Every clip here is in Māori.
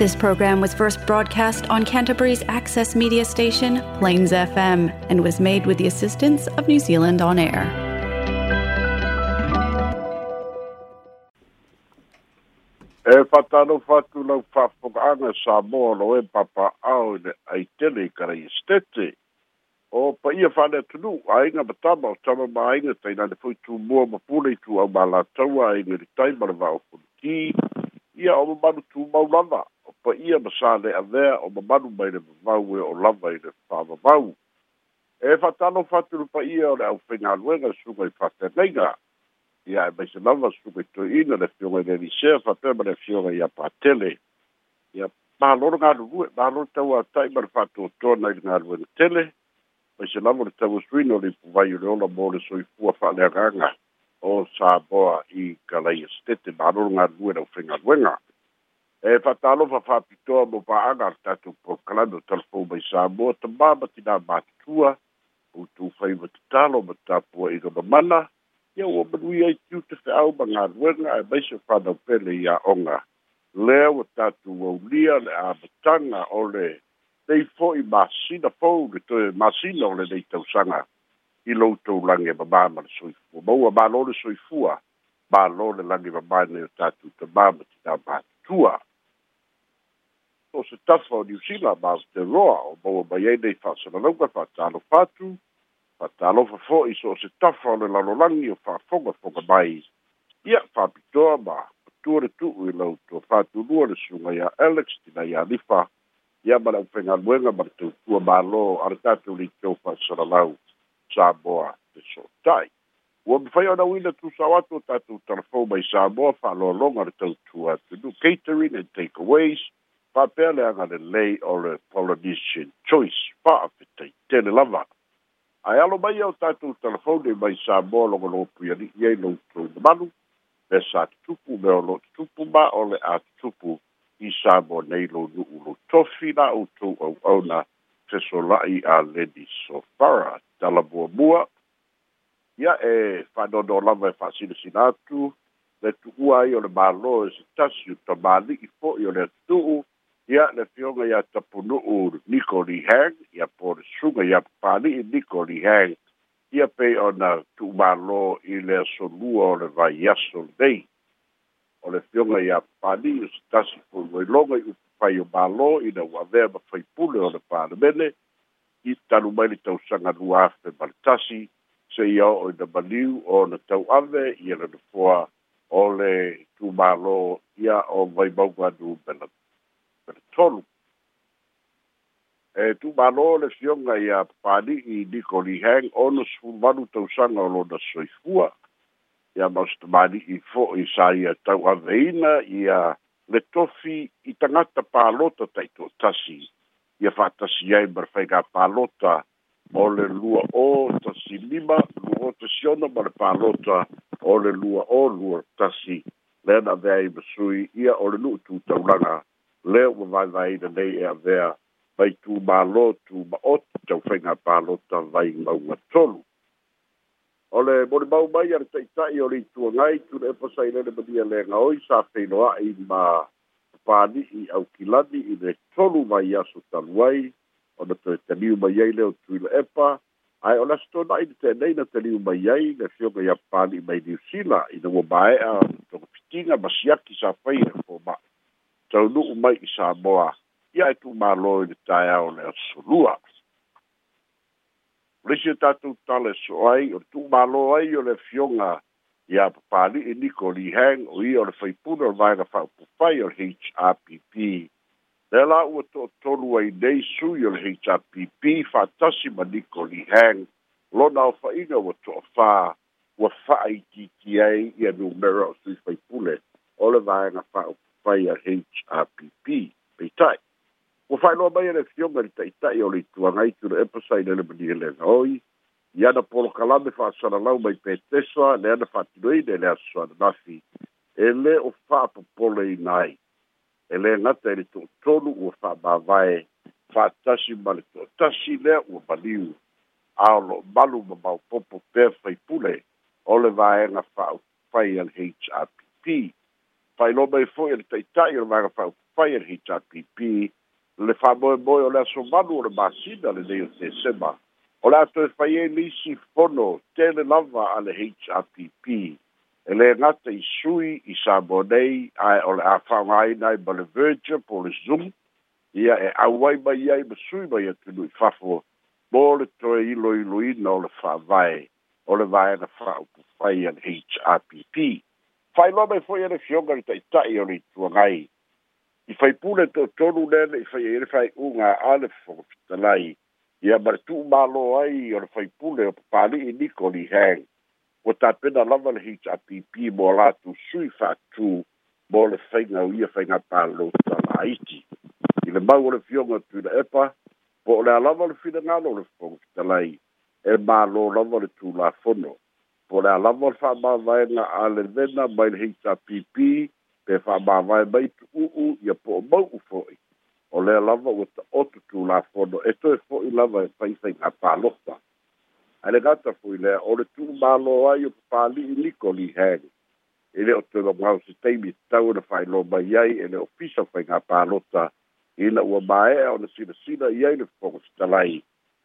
This program was first broadcast on Canterbury's access media station, Plains FM, and was made with the assistance of New Zealand On Air. E whatano whatu lau whapunganga sa mōlo e papa au ne aitele kara i stete. O pa ia whane tunu, a inga matama o tama ma inga teina ne fui tu mua mapule tu au ma la taua inga ni taimara vau kuni ki. Ia o mamanu tu maulama. pa ia ma sa a vea o ma manu mai le vavau e o lava i le pa vavau. E fatano fatu pa ia o le au fenga luenga suga i fate neiga. Ia e maise lava suga i to ina le fionga i le nisea fatema le fionga i a patele. Ia mahalono ngā rue, mahalono tau a tai mara fatu o tona i ngā rue tele. Maise lava le tau suino le puvai ure ola mōre so i fua fa le ranga o sa boa i galai estete. Mahalono ngā rue le au fenga luenga. Ia. e fatalo fa fa pitoa mo pa anga tatu po kalando telefo mai sa mo te mama tina matua o tu fai mo te talo mo tapua i ga mamana ia ua manui ai tiu te fe'au ma galuega e maise fanau pele i aʻoga lea ua tatou aulia le a mataga o le nei fo'i masina lo to toe masina o lenei tausaga i loutou lage mamā ma le soifua maua mālo le soifua mālo le lage mamā nei o tatou tamā ma tinā matutua o se tafa o niusila maoteroa o maua mai ai nei fa'asalalauga fa'atalofa atu fa'atalofa fo'i so o se tafa o le lalolagi o fa'afogafoga mai ia fa'apitoa ma patua le tu'u i lau tua fa'atulua le suga iā alex tina iā ia ma le ʻaupegaaluega ma le tautua mālō a le tatou leitou fa'asalalau samoa te so'ota'i ua mafai ona tusao atu o tatou talafou mai samoa faaloaloga le tautua atunu catering and takeaways pa pele aga le lei o le Polynesian choice pa apetai tele lava. Ai alo mai au tātou telefone e mai sa mō longa no pui ani i ei lau tau na manu me sa tupu me o lo tupu ma o le a tupu i sa mō nei lo nuu lo tofi na o tau au au na fesolai a ledi sofara tala mua mua ia e whanono lava e whasina sinatu le tuua i o le mālo e se tasi o tamāli'i fo'i o le atu'u ia le fioga ia tapunu'u nicoli hang ia po le suga ia pali'i nicoli hang ia pei ona tu'umālō i le asolua o le vaiaso lenei o le fioga ia pali'i o se tasi foluailoga i upu fai o mālō ina ua avea ma faipule o le palemene i talu mai le tausaga lua afe ma le tasi seia o'o ina maliu o na tau'ave ia le nofoa o le tumālō ia o vaimauganu melat pele tolu e eh, tumālō le fioga ia i niko lihang ono tau sanga lo lona soifua ia fo i sa ia aveina ia le tofi i tangata palota tasi ia fa'atasi ai ma le faigā palota o le lua o tasi lima lua o tasi ona ma le palota o le lua o lua tasi lena ana avea i masui ia o le nu'u tutaulaga le ua vaevaeina nei e avea mai tumālō tumaoti taufaiga palota vai mauga tolu o le molimau mai a le taʻitaʻi o le ituagai tuleʻe le mania lega oi sa feiloaʻi ma pani'i au kilani i le tolu mai aso talu ai ona toe taliu mai ai le o tuila epa ae o le aso tonaʻi le tenei na taliu mai ai le fioga ia pani'i mai niusila ina ua maeʻa togapitiga e ma siaki sa fai le fomaʻi tau nuu mai i Samoa, ia e tu mālo i tai au le asolua. Lisi e tātou tale so ai, o tu mālo ai o le fionga i a papali e niko li hang o i o le whaipuna o vaina whaupupai o HRPP. Le la ua tō tonu ai nei sui o le HRPP, whātasi ma niko li hang, lo nao whainga ua tō whā, ua whaai ki ki ai i a numera o sui whaipule o le vaina whaupupai fai a HRPP pei tai. O fai loa mai ele fionga li tai tai o li tua ngai tura epasai nele mani ele ngoi, i ana polo kalame fa asana lau mai pe tesa, le ana fa tinoi nele asana nafi, ele o fa apopole i nai, ele ngata ele tō tonu o fa mawae, fa tasi mali tō tasi lea o maliu, a lo malu ma mau popo pe fai pule, ole vaenga fa fai al HRPP, fai lo mai foi le tai tai o vaga fa fai le hita pipi le fa boi boi o le aso manu o le masina le neio te sema o le ato e fai e nisi fono te le lava a le hita pipi e le ngata i sui i sa bonei ai o le afa ngai nai ma le verja po le zoom ia e awai mai ai ma sui mai atu nui fafo mo le toe ilo ilo ina o le fa vai o le vai na fa upu fai an hita pipi fai lo mai foi ele fioga ta ta i ori tu ngai i fai pule to tolu nen i fai ele fai unga ale fo ta lai ia mar malo ai or fai pula o pali i nikoli hen o ta pena lava le hita pp mo tu sui fa tu mo le na ia fainga pa lo ta laiti i le mau le fioga tu le epa po le alava le fina ngalo le fo lai e malo lava tu la fono po le alava le fa'amāvaega a le vena mai le heita pipi pe fa'amāvae mai tu'u'u ia po o mau'u fo'i o le alava ua ta'oto tulafono e toe fo'i lava e faisaiga palofa ae le gata foi lea o le tu'umālō ai o papali'i liko lihegi e le o toe gagao se taimi tau ena fa'ailo mai ai e le ofisa faiga palota ina ua māe'a ona silasila i ai le fofogo se talai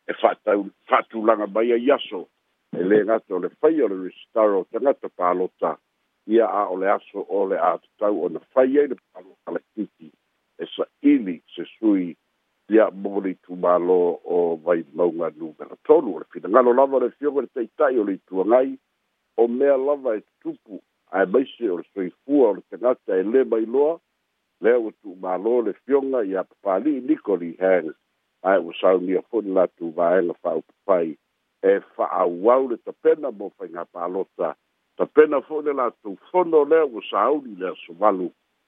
e fa'atau fa'atulaga mai ai aso e le gata o le fai o le restar o tagata palota ia a o le aso o le a tatau ona fai ai le palota le titi e saʻili se sui ia molitumālo o vaimauga numera tolu o le finagalo lava le fioga le taʻitaʻi o le ituagai o mea lava e tutupu ae maise o le soifua o le tagata e lē mai loa lea ua tuumālo le fioga ia papalii nikoli hang ae ua saunia foʻi latu vaega faaupupai e fa'auau le tapena mo faiga palota tapena fo'i le latou fono lea ua sauli le asovalu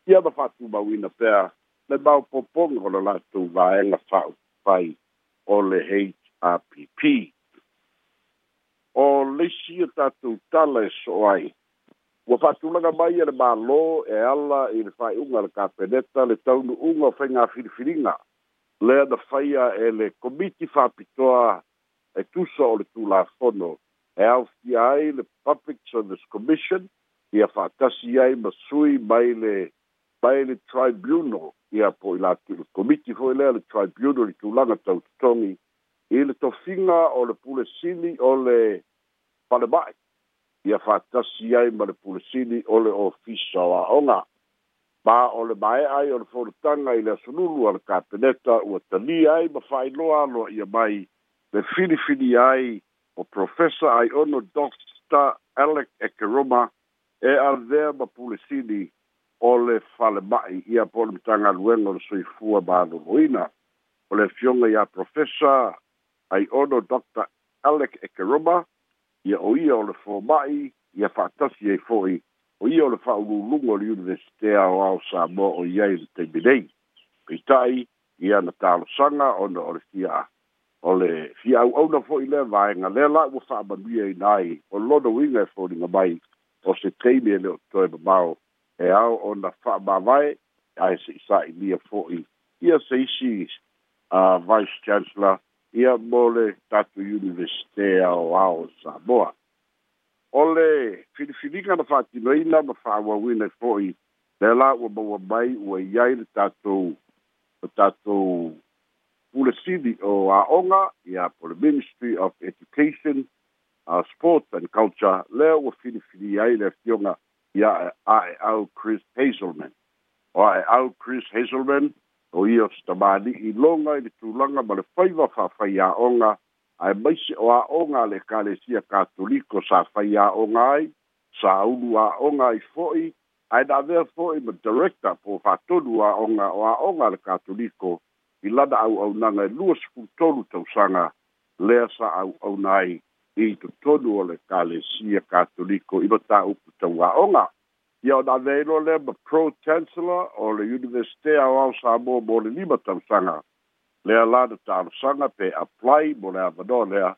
ia ma fa'atumauina pea le maopoopoga o le latou vaega fa'aupupai o le hrpp o leisi o tatou tala e so'o ai ua fa'atulaga mai a e le mālō e ala i le fa'aiʻuga a le kapeneta le taunu'uga o faigā filifiliga lea na faia e le komiti fa'apitoa e tusa o le tulafono e aofia ai le public service commission ia fa'atasi ai ma sui mai le mai le tribunal ia po i latu komiti foi lea le tribunal i tulaga tautotogi i le tofiga o le pulesili o le palema'i ia fa'atasi ai ma le pulesili o le ofisa o a'oga ma o le mae'a ai o le folutaga i le asululu a le kapeneta ua talia ai ma fa'ailoa aloa ia mai le filifili ai o Professor ai ono dr alec ekeroma e alvea ma pulesili o le falema'i ia po le matagaluega o le soifua malōlōina o le fionga iā Professor ai ono dr alec ekeroma ia o ia o le foma'i ia fatasi ai fo'i o ia o le fa'aulūluga o le universite aoao sa moa o iai le taimi nei ia na talosaga ona o le sia'a o le fia auauna fo'i lea vaega lea la ua fa'amanuia ina ai o lona uiga e foliga mai o se taimi e le o toe mamao e ao ona fa'amāvae ae se isa'inia fo'i ia se isi a vice chancellor ia mo le tatu universite aoao samoa o le filifiliga na fa'atinoina ma fa'auauina e fo'i lea la ua maua mai ua iai le tatou le tatou Pule Sili o Aonga ia po le Ministry of Education, uh, Sport and Culture lea ua filifili ai le afioga ia ae au Chris Hazelman. O ae au Chris Hazelman o ia o se tamāli'i loga i le tulaga ma le faiva fa'afai aʻoga ae maise o aʻoga a le ekalesia katoliko sa fai aʻoga ai sa ulu aʻoga ai fo'i ae na avea fo'i ma director po fatonu aʻoga o aʻoga le katoliko i lana auaunaga e lua sefulu tolu tausaga lea sa auauna nai i totonu o le kalesia katoliko i lo taupu taua'oga ia ona avei lo lea ma pro chancellor o le universite aoao sa moa mo le lima tausaga lea la na talosaga pe apply mo le avanoa lea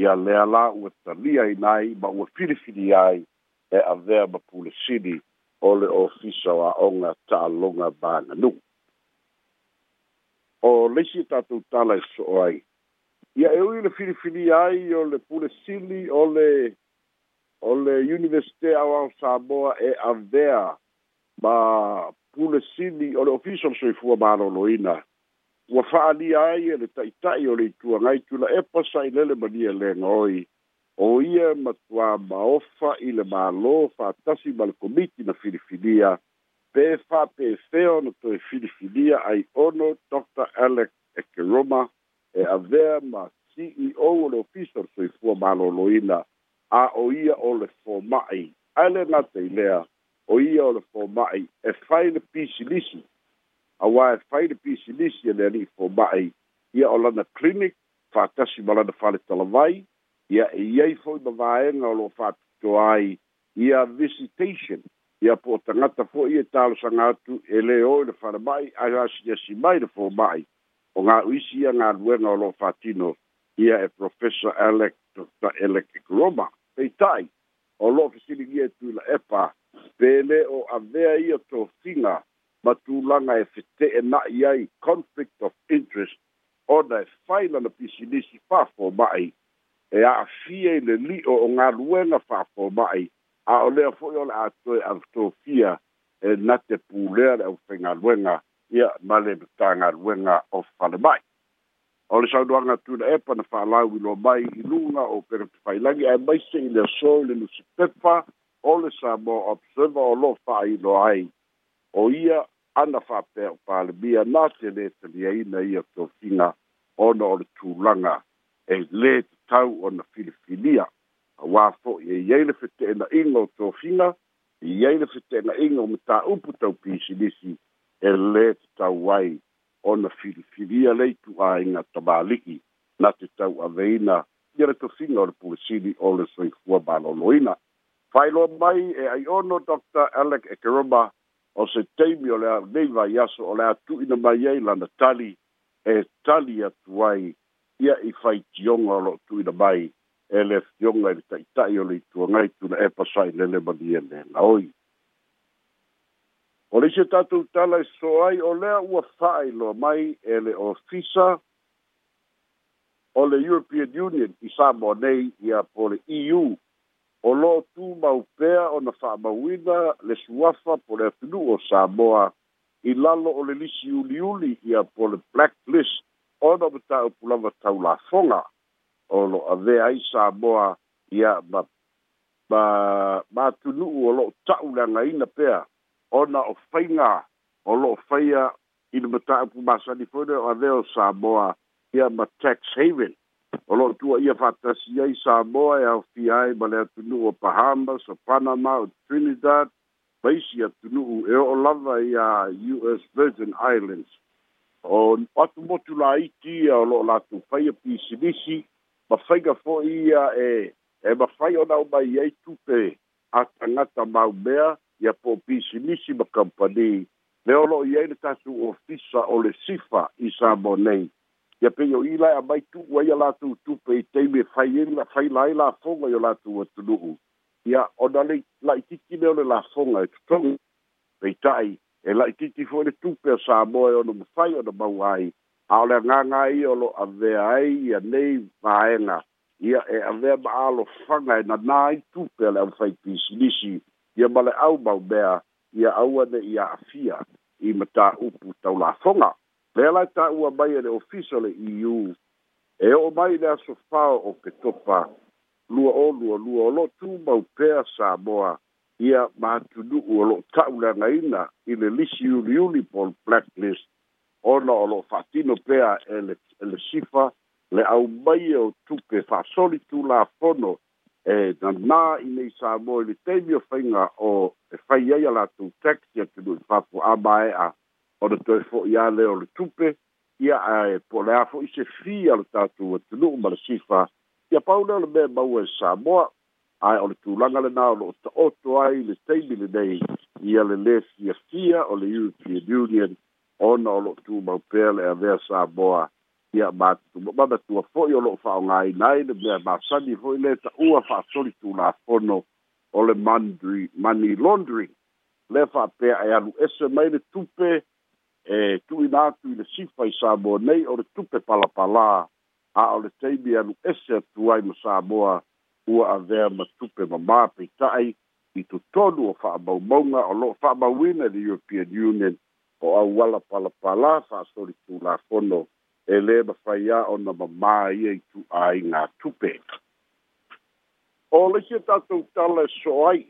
ia lea la ua talia ina ai ma ua filifili ai e avea ma pulesini o le ofisa o a'oga ta'aloga baganu'u o leisi tatou tala e so'o ai ia e ui le filifilia ai o le pule sili o le o le universite aoao samoa e avea ma pule sili o le ofisa o le soifua maloloina ua fa'aalia ai e le ta'ita'i o le ituagai tula epa sa'ilele malia e lega oi o ia matuā ma ofa i le mālō fa'atasi ma le komiti na filifilia fili Pe whapewheo no toi whiriwhiria ai ono Dr. Alex Ekeroma e avea ma CEO o le ofisa le soifua malōlōina a o ia o le foma'i ae lenā te lea o ia o le foma'i e fai le pisilisi auā e fai le pisilisi e le ali'i foma'i ia o lana clinic fa'atasi ma lana faletalawai ia e iai fo'i mavaega o lo fa'atitoa ai ia visitation ia po o tagata fo'i e talosaga atu e lē oi le falama'i ae asiasi e mai le foma'i o ga'u isi ia galuega o lo'o fatino ia e professor alec dr alec groma peita'i o lo'o fesiligia e tui la epa pe lē o avea ia tofiga ma tulaga e fete'e na'i ai conflict of interest ona e faila na pisinisi fa foma'i e a'afia i le li'o o galuega fa foma'i a o lea fo'i o le a toe autofia e na te pulea le aufaigaluega ia ma le tagaluega o mai o le saunoaga tuna epa na fa'alau i loa mai i luga o pegatefailagi ae maise i le aso i le nusipepa o le samoa observer o lo'o fa'ailoa ai o ia ana fa'apea o palemia na te lē taliaina ia tofiga ona o le tulaga e lē tatau ona filifilia auā fo'i e iai le fete'ena'iga o tofiga iai le fete'ena'iga tō pisi taupisilisi e lē tatau ai ona filifilia le itu'āiga tamāli'i na te tau'aveina ia le tosiga o le pulisili o le soifua malōlōina faailoa mai e ai ono dr alec ekeroma o se taimi o le nei vaiaso o le ina mai ai lana tali e tali atu ai ia i faitioga o lo'o tu'ina mai e le fioga i le taʻitaʻi o le ituagai tuna e pasailele ma lielega oi o le isi tatou tala so ai o lea ua faailoa mai ele le ofisa o le european union i sa mo nei ia po le eu o tu tumau pea ona fa'amauina le suafa po le atunuu o samoa i lalo o le lisi uliuli ia po le blacklist ona ma taʻupulava taulafoga o lo ave ai sa boa ia ba ba ba tu nu o lo tau la nga ina pea ona o fainga o lo faia i le mata apu masa di fode o ave o sa boa ia ma tax haven o lo tua ia fatasi ai sa boa e au fi ai ma le atu nu o Pahamba so Panama o Trinidad ba isi atu nu u e o lava ia US Virgin Islands o atu motu la iti o lo la tu faia pisi disi mafaiga fo'i ia e e mafai ona o mai ai tupe atagata maumea ia po pisimisi ma kampani le o lo'o iai le tatou ofisa o le sifa i sa nei ia pei o ila e amai tu'u ai a latou tupe i taimi e fai ai faila ai lafoga i o latou atunu'u ia ona le la'ititi lea o le lafoga e totogi peita'i e la'ititi fo'i le tupe a sa moa e ona mafai ona maua ai ao le agaga ai o lo avea ai ia nei faega ia e avea ma alofaga e nanā ai tupe a le aufaipisilisi ia ma le au maumea ia aua ne ia afia i mataupu taulafoga pea lae taua mai e le ofisa e e o le eu e o'o mai le asofao o ke topa lua o lua lua o lo'o tumau pea samoa ia matunu'u o lo'o ta'ulegaina i le lisi uliuli pol blacklist ona o loo fa'atino pea e le e le sifa le au mai e o tupe fa'asoli tulafono e nanā i nei sa mo i le taimi o faiga o e fai ai a latou taxi atunu i fapu'a mae'a ona toe fo'i a le o le tupe ia ae po a e fo'i se fi a le tatou atunu'u ma le sifa ia paule o le mea maua e samoa ae o le tulaga lenā o lo'o ta'oto ai le taimi lenei ia le lē fiafia o le european union ona o loo tumau pea le avea saboa ia matumamatua fo'i o loo fa'aogāina ai le mea masani fo'i le ta'ua fa'asoli tulafono o le mandry money laundering le fa'apea e alu ese mai le tupe e tu'uina atu i le sifa i saboa nei o le tupe palapalā a o le taimi alu ese atu ai ma saboa ua avea ma tupe mamā peita'i i totonu o fa'amaumauga o loo fa'amauina i le european union o au wala pala pala fa sori tu la fono e le ba fai a o na mama i e tu ai ngā tupe. O le si tatou tala e so ai,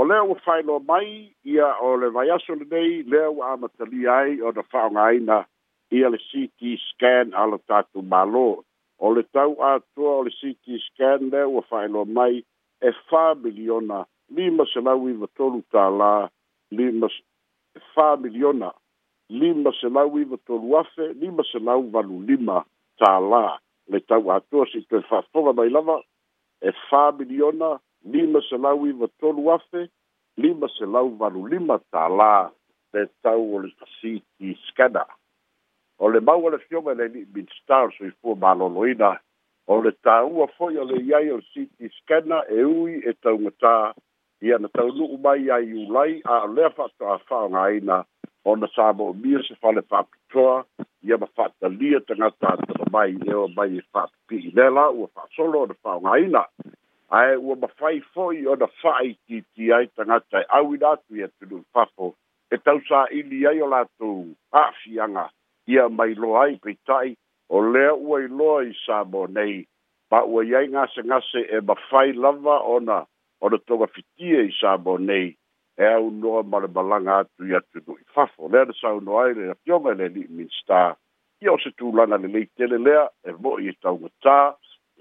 o le o fai lo mai ia o le vai aso le nei le o amatali ai o na fao ngā ia le CT scan ala tatou malo. O le tau atua o le CT scan le o fai lo mai e fa miliona lima se lau i vatolu tala lima se miliona lima selau iva tolu afe lima selau valu lima tālā le tau atua si toe fa'afoga mai lava e miliona lima selau iva tolu afe lima selau valu lima tālā le tau o le fasiti skana o le maua le fioga le so midstar soifua malōlōina o le tāua fo'i o le iai o le city skana e ui e taugatā ia na taunuu mai ai ulai aolea faatoafaaogāina o na sa moomia se fale faapitoa ia ma faatalia ta atala mai e o mai e faapipii lea la ua faasolo o na faaogāina ae ua mafai i o na faaitiiti ai tagata e auina atu ia tunuu fafo e tausāili ai o latou a'afiaga ia mai loa ai peita'i o lea ua iloa i sa mo nei ma ua iai gasegase e mafai lava ona o le toga fitia i sabo nei e aunoa ma le malaga atu i atu nui fafo lea le saunoa ai le afioga i le liminsta ia o se tulaga lelei tele lea e mo'i e taugatā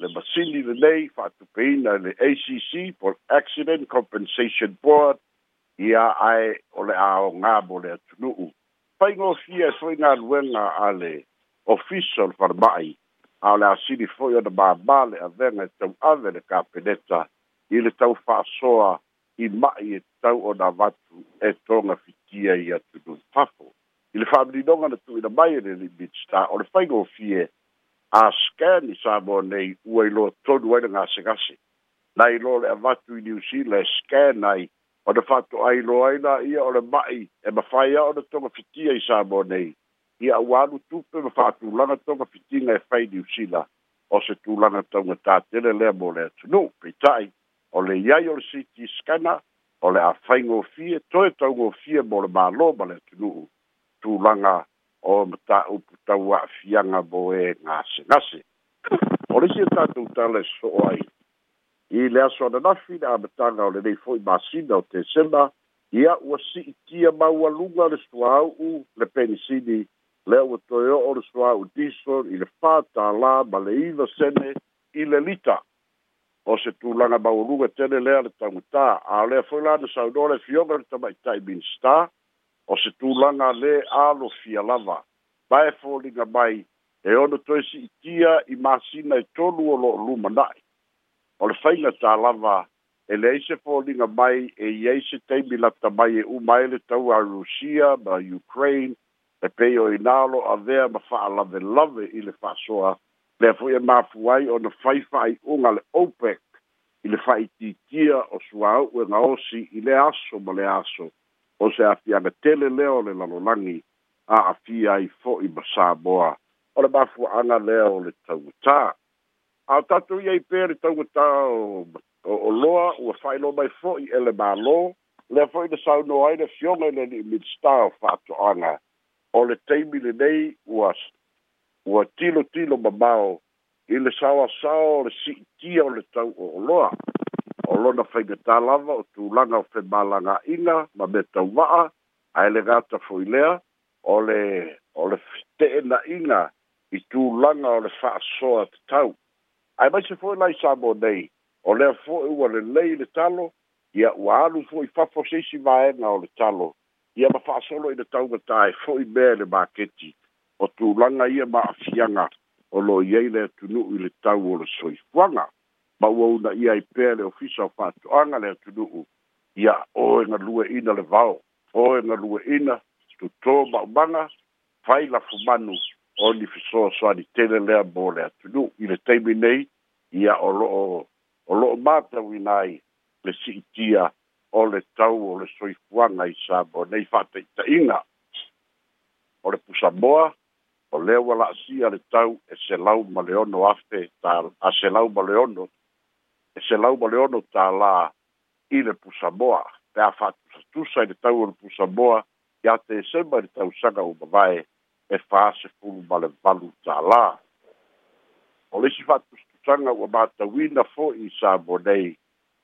le masini lelei fa'atupeina i le acc for accident compensation board ia ae o le aogā mo le atunu'u faigofia e foigaluega a le ofisa o le falama'i a o le asili fo'i ona mamā le avega e tau'ave le kapeneta i le tau fa'asoa i ma'i e tau o na watu e tonga fitia i atu nui tafo. I le whaamirinonga na tui na mai e le beach ta, o le whaingo fie a scan i sābo nei ua i loa tonu aina ngā segase. Na i loa le avatu i New Zealand, scan ai, o le whato ai loa aina ia o le ma'i e mawhaia o na tonga fitia i sābo nei. Ia uanu tupe ma whātu langa tonga fitinga e whai New Zealand, o se tūlanga tonga tātele lea mō lea tunu, pei tai o le iai o le city scanner o le afaigofie toe taugofie mo le mālō ma le atunuu tulaga o mataupu tau a'afiaga mo e gasegase o le isi e tatou tala e soo ai i le aso ananafi le amataga o lenei fo'i masina o desemba ia ua si'itia maualuga le suāu'u le penisini lea ua toe o'o le suāu'u disol i le fātālā ma le iva sene i le lita o se tulaga mauluga tele lea le tagutā ao foi lana saunoa le fioga le tamaʻitai minista o se tulaga lē alofia lava mae foliga mai e ono toe si'itia i masina e tolu o lo'o lumana'i o le faiga tālava e leai se foliga mai e iai se taimilata mai e uma ai le tau a rusia ma ukraine e pei o inā lo avea ma fa'alavelave i le fa'asoa le fo ye mafu ai on the fifa ai unga le opec i le fai titia o sua au e nga osi i le aso mo le aso o se afia na tele leo le lalolangi a afia i fo i basa boa o le mafu anga leo le tauta a tatu i ei pere tauta o, o, o loa ua fai lo mai fo i ele ma lo le fo i le sau no ai le fionga i le ni midstar fato anga o le teimi le nei ua ua tilo tilo mamao i le saoasao o le siitia o le tau oholoa o lona faigatā lava o tulaga o femālagaʻiga ma me tauvaa ae le gata foi lea o le o le teenaʻiga i tulaga o le faasoa tatau ae maise foʻi lai samo nei o lea foʻi ua lelei le talo ia ua alu foʻi fafo se isi vaega o le talo ia ma faasolo i le taugatā e foʻi mea i le maketi o tu tulaga ia maafiaga o lo iai le atunuu i le tau o le soifuaga ma ua una ia i pea le ofisa o faatoʻaga le atunuu ia oe galueina le vao oe galueina tutō maʻumaga fai lafu manu o ni fesoasoani tele lea mo le atunuu i le taimi nei ia o loo o loo matauina ai le siʻitia o le tau o le soifuaga i sa mo nei faataʻitaʻiga o le pusamoa o leo wala asia le tau e se lau ma leono afe ta, a se lau ma leono e se lau ma leono ta la i le pusamoa pe a fatusa tusa i le tau le pusamoa i a te sema i le tau sanga o mavae e faa se fulu ma le valu ta la o le si fatusa tusanga o mata wina fo i sa bonei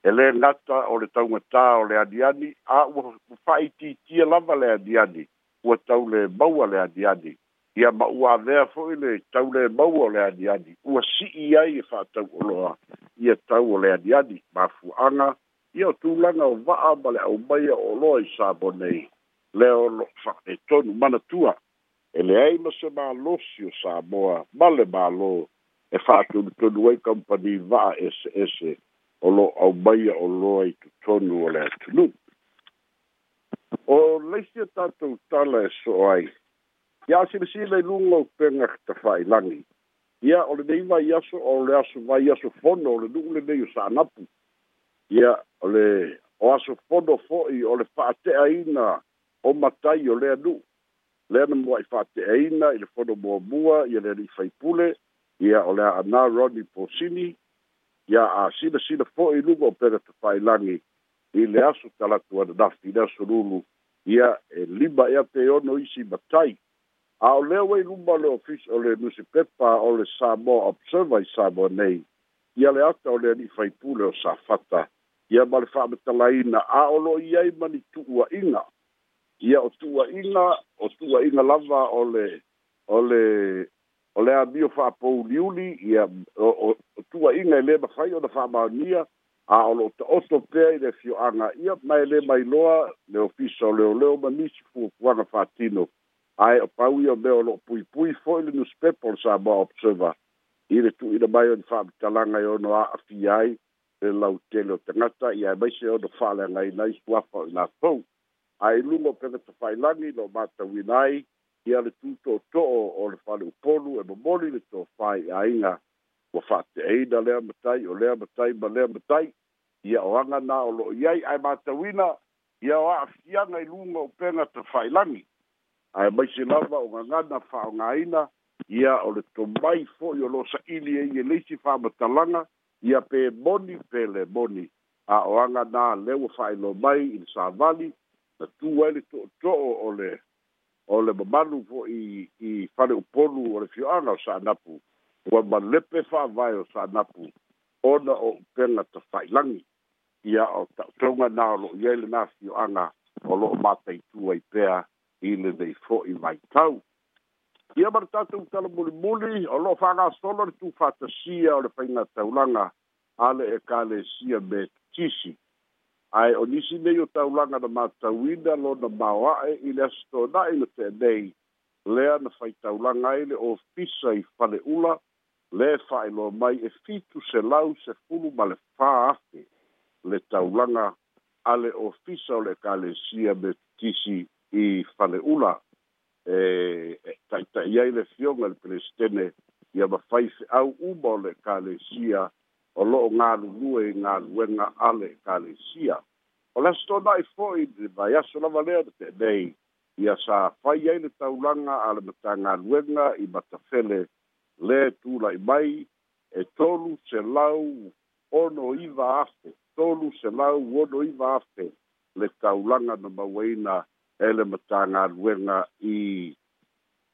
e le ngata o le tau ngata o le adiani a ua fai titia lava le adiani ua tau le maua le adiani ia ma'uavea ve le tau le mau o le adiadi ua si'i ai e fa'atau oloa ia tau o le adiadi mafu'aga ia o tulaga o va'a ma le aumaia o loa i sabo nei lea olo fa'aletonu manatua e leai ma se mālosi o samoa ma le mālō e fa'atonutonu ai kompani va'a ese ese o lo aumaia o loa i tutonu o le atunu o laisi a tatou tala e so'o ai ia silesile i luga o pega tafaailagi ia o lenei vai aso o le aso vai aso fono o le nugu lenei o sanapu ia o le o aso fono fo'i o le fa'ateaina o matai o lea nuu lea na moa'i fa'ateaina i le fono muamua ia le ali'i faipule ia o le a'ana roni posini Ya a silasila fo'i i luga o pega tafaailagi i le aso talatu ananafi le aso lulu ia e lima ea peono isi matai a o lea uai luma le ofici o le nusipepa o le samo observer i samoa nei ia le ata o le anifaipule o sa fata ia ma le fa'amatalaina a o lo i ai ma ni tu'uaʻiga ia o tu'uaʻiga o tu'uaʻiga lava o le o le o le amio fa'apouliuli ia o tu'uaʻiga e lē mafai ona fa'amaonia a o lo'o to'oto pea i le fio'aga ia ma e lē mai loa le ofici o leoleo ma nisi fuafuaga fatino ai o pau ia me o lo pui pui foi le nos pepol sa ba observa ile tu ile mai on fa talanga yo no a fi ai le lau telo tangata ia mai se o do fa la ngai nai swa fa na so ai lungo pe te fai langi lo mata winai ia le tu to to o le fa e le polu e mo moli le to fai ai nga o fa te ai da le matai o le matai ba le matai ia o anga na o lo ia ai mata winai ia o a fi ai lungo pe te fai langi ae maise lava o gagana fa'aogāina ia o le tomai fo'i o lo sa'ili e ia leisi fa'amatalaga ia pe moni pe le moni a'oaga na le ua fa'ailo mai i le savali na tu ai le to'oto'o o le o le mamalu fo'i i fale upolu o le fio'aga o sa'anapu ua malepe fa'avae o sa'anapu ona o upega tafa'ilagi ia o ta'utauga na o lo'o iai lenā fio'aga o lo'o mataitu ai pea i le vei fo'i of ia ma le tatou the o lo'o fa'agasolo le tufatasia o le faiga taulaga a le ekalesia me tisi ae o nisi nei o taulaga na matauina lona maoa'e i le asitona'i le te'enei lea na faitaulaga ai le ofisa i fale'ula le fa'ailoa mai e fitu selau sefulu ma le fā afe le taulaga a le ofisa o le ekalesia me tisi i fale'ula e taʻitaʻi ai le fioga le pelesitene ia mafai feʻau uma o le calesia o lo galulue i galuega a le calesia o la sto dai fo'i de vaiaso lava lea le pe'enei ia sa fai ai le taulaga a le wenga i batafele le tula'i mai e tolu o ono iva afe tolu selau ono iva afe le taulanga na mauaina ele matanga ruenga i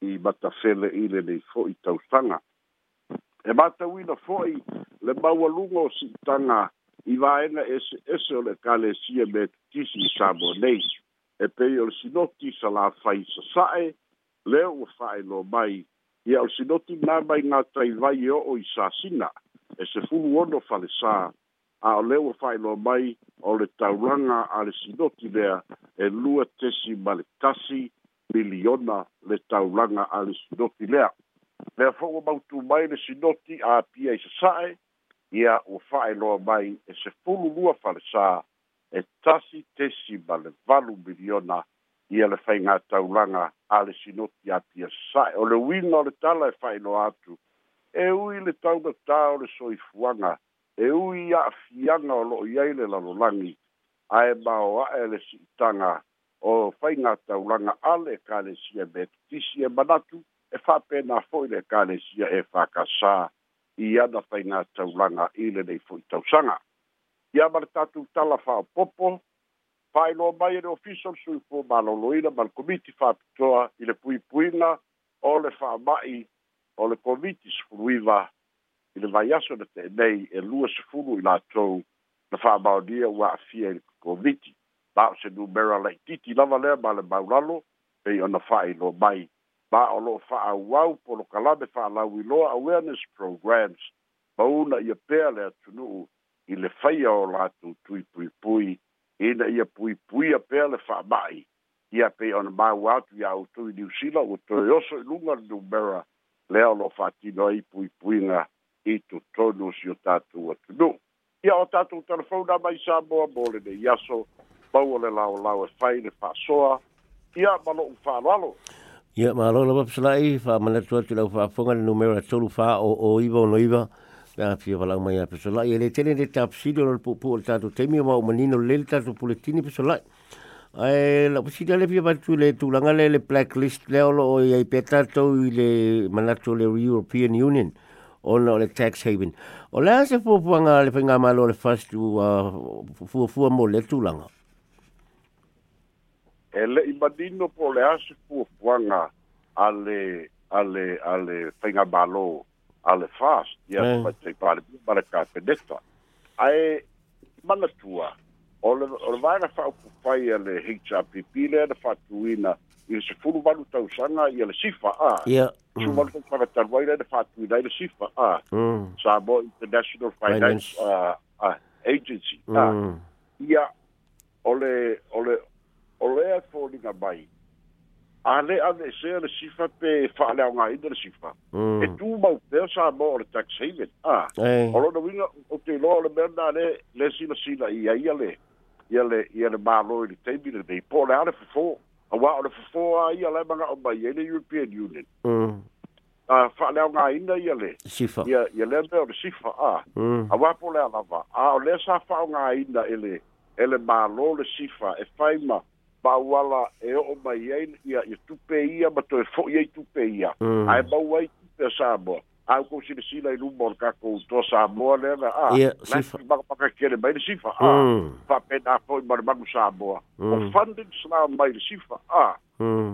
i batafele i le nei fo'i tausanga. E matawina fo'i le maualungo si tanga i vaenga ese, ese o le kale sia me tisi sabo nei. E pei o le sinoti sa la fai sa sae, le o fai lo mai. I al sinoti nga mai ngā tai vai o i sa sina, e se fulu ono fale saa a o leo whaeloa mai o le tauranga a le sinoti lea e lua tesi ma le miliona le tauranga a le sinoti lea. Lea fau o mautu mai le sinoti a pia i se sae, ia o whaeloa mai e se fulu lua whale sa e tasi tesi ma le valu miliona ia le whainga tauranga a le sinoti a pia sae. O le wina o le tala e whaeloa atu, e ui le taunga tau le soifuanga, e ui a'afiaga o lo'o i ai le lalolagi ae mao a'e le si'itaga o faiga taulaga ale ekalesia me tutisi e manatu e fa'apena fo'i le ekalesia e fakasā i ana faiga taulaga i lenei fo'i tausaga ia ma le tatou tala fa'aopopo fa'ailoa mai e le ofisa le suifua maloloina ma le komiti fa'apitoa i le puipuiga o le fa'ama'i o le komiti sufuluiva i le vaiaso na teenei e lua sefulu i latou na fa'amaonia ua a'afia i le kokomiti ma o se numera la'itiiti lava lea ma le maulalo pei ona fa'ailoa mai ma o lo'o fa'aauau polokalame awareness programs mauna ia pea le atunu'u i le faia o latou tui puipui ina ia puipuia pea le fa'ama'i ia pei ona mau atu ia outou i niusila ua toe oso i luga le numera lea o lo'o fa'atino ai puipuiga i tu tonu si o tātou atu nu. Ia o tātou telefona mai sā moa mōre ne iaso, maua le lao lao e whai ne whāsoa, ia malo u whālalo. Ia malo na papasalai, wha manatu atu lau whāfunga le numero a tolu whā o o iwa o no iwa, ka pia walau mai a papasalai. Ele tene te tapsidio na pupu o tātou teimi o mao manino lele tātou puletini papasalai. Ai, la pusida le pia batu le tūlanga le le blacklist le olo o iai petatou i le manatu le European Union. Ia. ona o le tax haven. O lea se fuafuanga le whainga malo le fastu uh, fuafua mo le tūlanga. E le i madino po le asu fuafuanga ale ale ale whainga malo ale fast. Ia yeah. ma te pare pare ka peneta. Ai mana tua o le o le vaina whaupu whai ale HRPP le le whatuina i le sefulu valu tausaga ia le sifa a sumalu tau fagatalu ai lai le faatuinai le sifa a mm. sa mo international finance agency mm. ia ole ole olea foliga mai ale ave se le sifa pe fa le nga i le sifa mm. e tu mau pe sa mo le tax haven a olo no winga o te lo le merna le le sina sina i ia ia le ia le ia le ma lo i te bi le dei po le ale fo awa o le fofoa ia lai maga o mai ai le european union mm. a fa'aleaogāina ia le ia ia lea mea o le sifa a mm. auā po le alava a o lea sa fa'aogāina ele e le mālō le sifa e fai ma ba'auala e o'o mai i ia ia tupe ia ma toe fo'i ai tupe ia mm. ae mau ai tupe a sa au ko ah, si si la lumbo ka ko to sa mo le na a na si ba ka ke le mai si fa a fa pe na fo i mar mag sa bo o hmm. funding sa mai si fa a ah.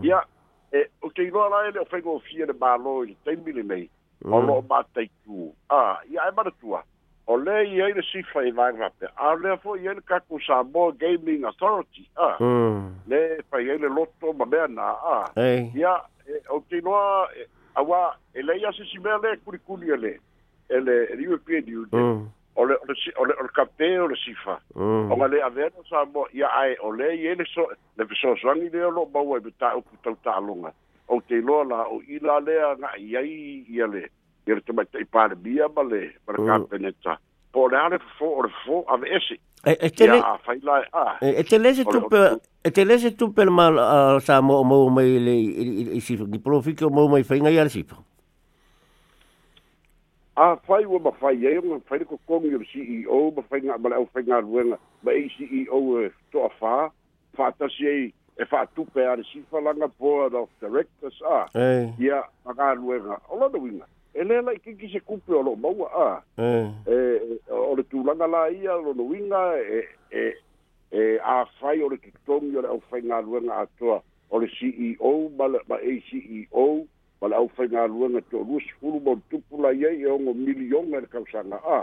ya hmm. e o ke no la le fe go fie le ba hmm. lo i te mi le mai o lo ba te ku a ya e mar tu a o le i ai le si fa i va ra pe a le fo i le ka ko sa mo gaming authority ah. a le fa i le lotto ma be na a ya e o ke no awa ele ya se simea le kulikuli e le ele mm. le e de o ole sifa mm. o avero no sa mo ya ai ole ele so le fesoasoagi so o loo maua i pe taupu o ou o i la lea ga'i ai le ia le tamaita'i palemia ma le mm. E te le... fai E te lese tu per... E te tu per ma sa mo mo mai le i si di profiko mo mai i ngai arsi. A ah, fai wo ma fai ye eh, mo CEO e ma fai nga ma au fai ruenga ma CEO to fa fa ta si e, e, e per langa board of directors a. Ah. Eh. Ia ma ka ruenga. Ola do winga. e lē la i kiki se kupe o loo maua a e, e o le tulaga la ia lonouiga e e e āfai o le totogi o le ʻaufaigaluega atoa o le ceo ma le ma aceo ma le ʻaufaigaluega toʻalua sefulu ma ole tupu lai ai e ogo milioga i le kausaga a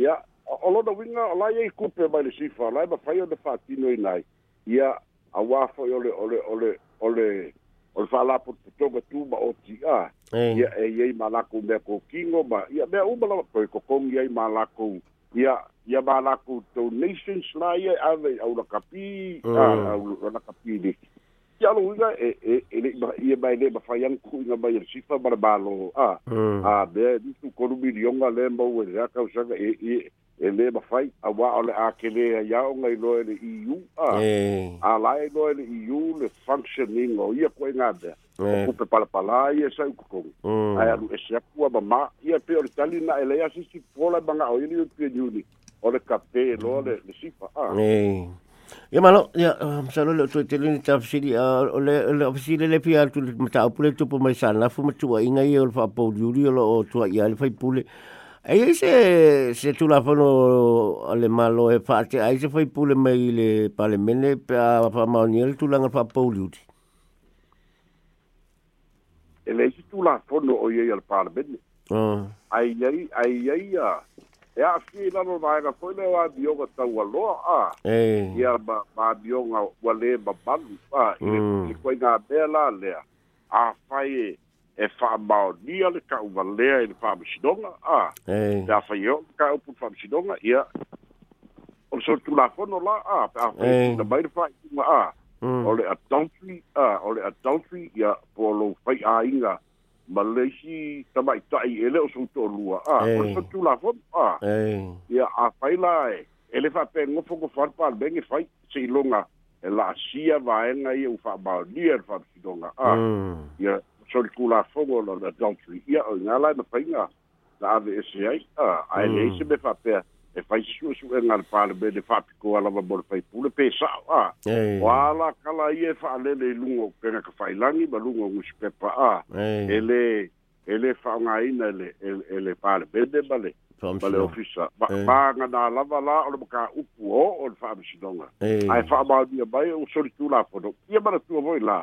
ia o lonouiga o laiai kupe mai le sifa lae mafai o le faatinoina ai ia auā foʻi ole ole ole ole o fala por to go tu ba o ti a ya eh. e eh, ye malaku me ko kingo ba ya be u bala ko ko kong ye malaku ya ya malaku to nations la ye ave au la kapi mm. a au la kapi de ya lu ya e e ele ba ye ba ele ba fayan ku na ba ye sifa barbalo a mm. a be di tu ko rubi yonga le mba u ya e ka usaga e e e le mafai aua o le a kelea ia o gailoa le eu a ala e loa le eu le functioning o ia koe gamea e. okupe palapala ia e saukokogi mm. ae alu ese aku a mamā ia pe o le tali na e lai asisipola e maga'o ia le european uni o le kapē loa e le sifa a ia malo ia masalo um, le otoetelini tafasili le ofasili le pia atu le mataupu le tupu mai sanafu matuaiga ia o le faapouliuli o loo tuaia le faipule e se se tu la fòn lo ale mal eh, eh, e fat a se fò poule mai le palemenle permanèl tout pa pau e tu la fòn lo al paleè a ai a e a fò a eh. e dilo a e y di mm. a fa ki bè la lè a fa e whaamaonia le ka uvalea i le whaamasidonga. Ah, hey. da whaio ka upu whaamasidonga, ia. O le sotu la ah, pe a whaio na ah. Mm. O le ah, o le adultery, ia, po lo a inga. Malaysia tamai tai ele o ah. Hey. O le ah. Hey. Ia, a whaila e. Ele whape ngofo ko wharpa bengi whai se ilonga. E la asia vaenga i ah. Mm. solikulafogo lona doutri ia o igā la na paiga la ave ese ai a ae mm. leai se me faapea e faisuʻesuʻega le paleme le faapikoa lava mo le faipule pesa'o a o ā la kala ia e fa'alele i luga o kega kafailagi ma luga o gusipepa a e lē e lē fa'aogāina ele e le palemene e e, e ma le ma le ofisa maganā lava la o le makaupu o'o le fa'amasinoga ae fa'amaunia mai o solitulafono ia manatua foi la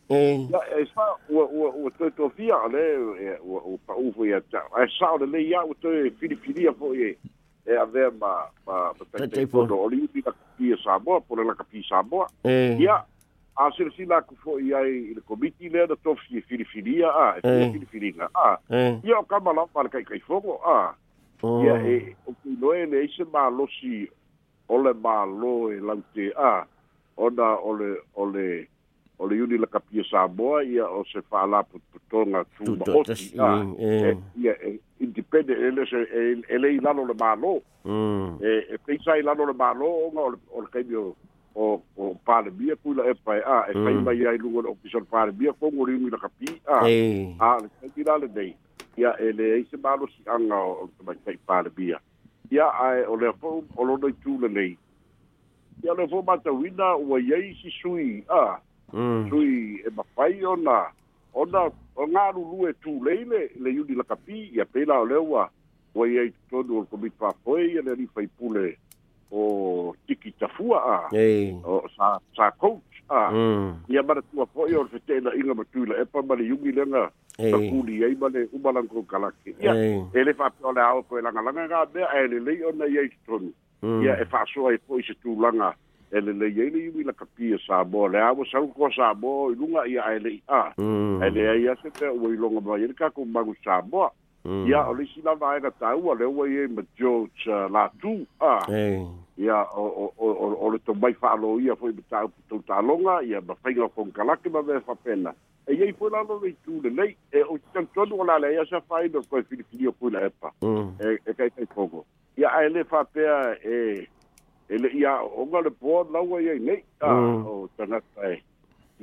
Eh. Ya es eh, pa o o o to to via le o o pa u fo ya ta. Ai sa o le eh, ya o to fili fili fo ye. E a ver ma ma pa te po do oli u pita ki sa bo po le ka pi sa bo. Ya a se si la ku fo ya i le komiti le da to fi fili fili a e fili fili na a. Ya o ka ma la pa kai kai fo bo a. Ya oh. e o ku no e se ma lo si o le ma lo e la te a. Ona ole ole le o le iuni lakapia saboa ia o se fa'alaputotoga ja a independent ele se e, e lei lalo le mālō mm. e e peisai lalo le mālō oga o le kaimi o o o palemia kuila e pae a e kai mm. mai ai luga le ofisa le palemia fogo le iuni lakapi a a le kaimi la lenei ia e leai se malosi'aga o le tamaitai palemia ia ae o lea fo'u o lona itu lenei ia lea fo'u matauina ua iai sisui a Mm. sui e mapai ona ona o ngā rulu e tū leile le yuri la kapi i a pēlā o leua o i eitu tonu o komi pāpoe i ane rifai pule o tiki tafua a o sa, sa coach a mm. i a mara tua poe o fete na inga matui la epa mani yungi lenga hey. na kuli ei mani umalanko kalaki i a e le fapio le au koe langa langa ngā mea e le leio na i eitu tonu mm. i a e fāsoa e poe se tū langa ele le yele yimi la kapie sa bo le awo sa ko sa bo lunga ya ele a ele ya ya mm. se te o ilonga ba yele ka ko magu sa bo mm. ya ole si la vaiga ta u ole o ye ma jo la tu a ya o o o o le to mai fa lo ya foi ta to ta longa ya ba fa ngo kon kala ke ba ve fa pena e ye foi la lo le tu le le e o tan to lo la le ya sa mm. fa i do ko fi fi yo ko la e e kai kai ko ya ele fa pe e eh, ele ia o gole po na wa ye ne a mm. o tana tai e.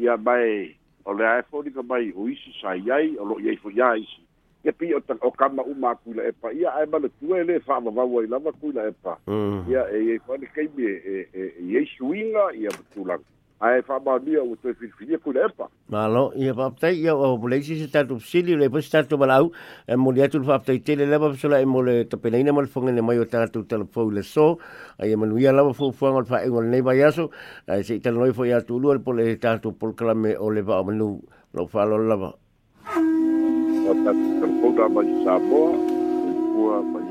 ia bai o le ai fodi ka bai o isi sa yai o lo ye fo yai si ke pi o tan o kama u ma ku le pa ia ai ba e le tue le fa ma wa la ma ku le pa mm. ia e ye fa le ke bi e e ye e shuinga ia tu la ae faamaunia ua toe filifilia kuleepa malo ia faapetai ia ua poleisi se tatou fesili le posi tatou malaau e moli atu le faapetaitele lava fesolaʻi mo le tapenaina ma le fogene mai o tatou talafou i le so aia manuia lava fuafuaga o le faaiʻuga lenei vai aso ae seʻi talanoi foʻi atu ulua le po tatou polokalame o le vaaomanu lau faalo lava o tatou talafou la mai samoa ua mai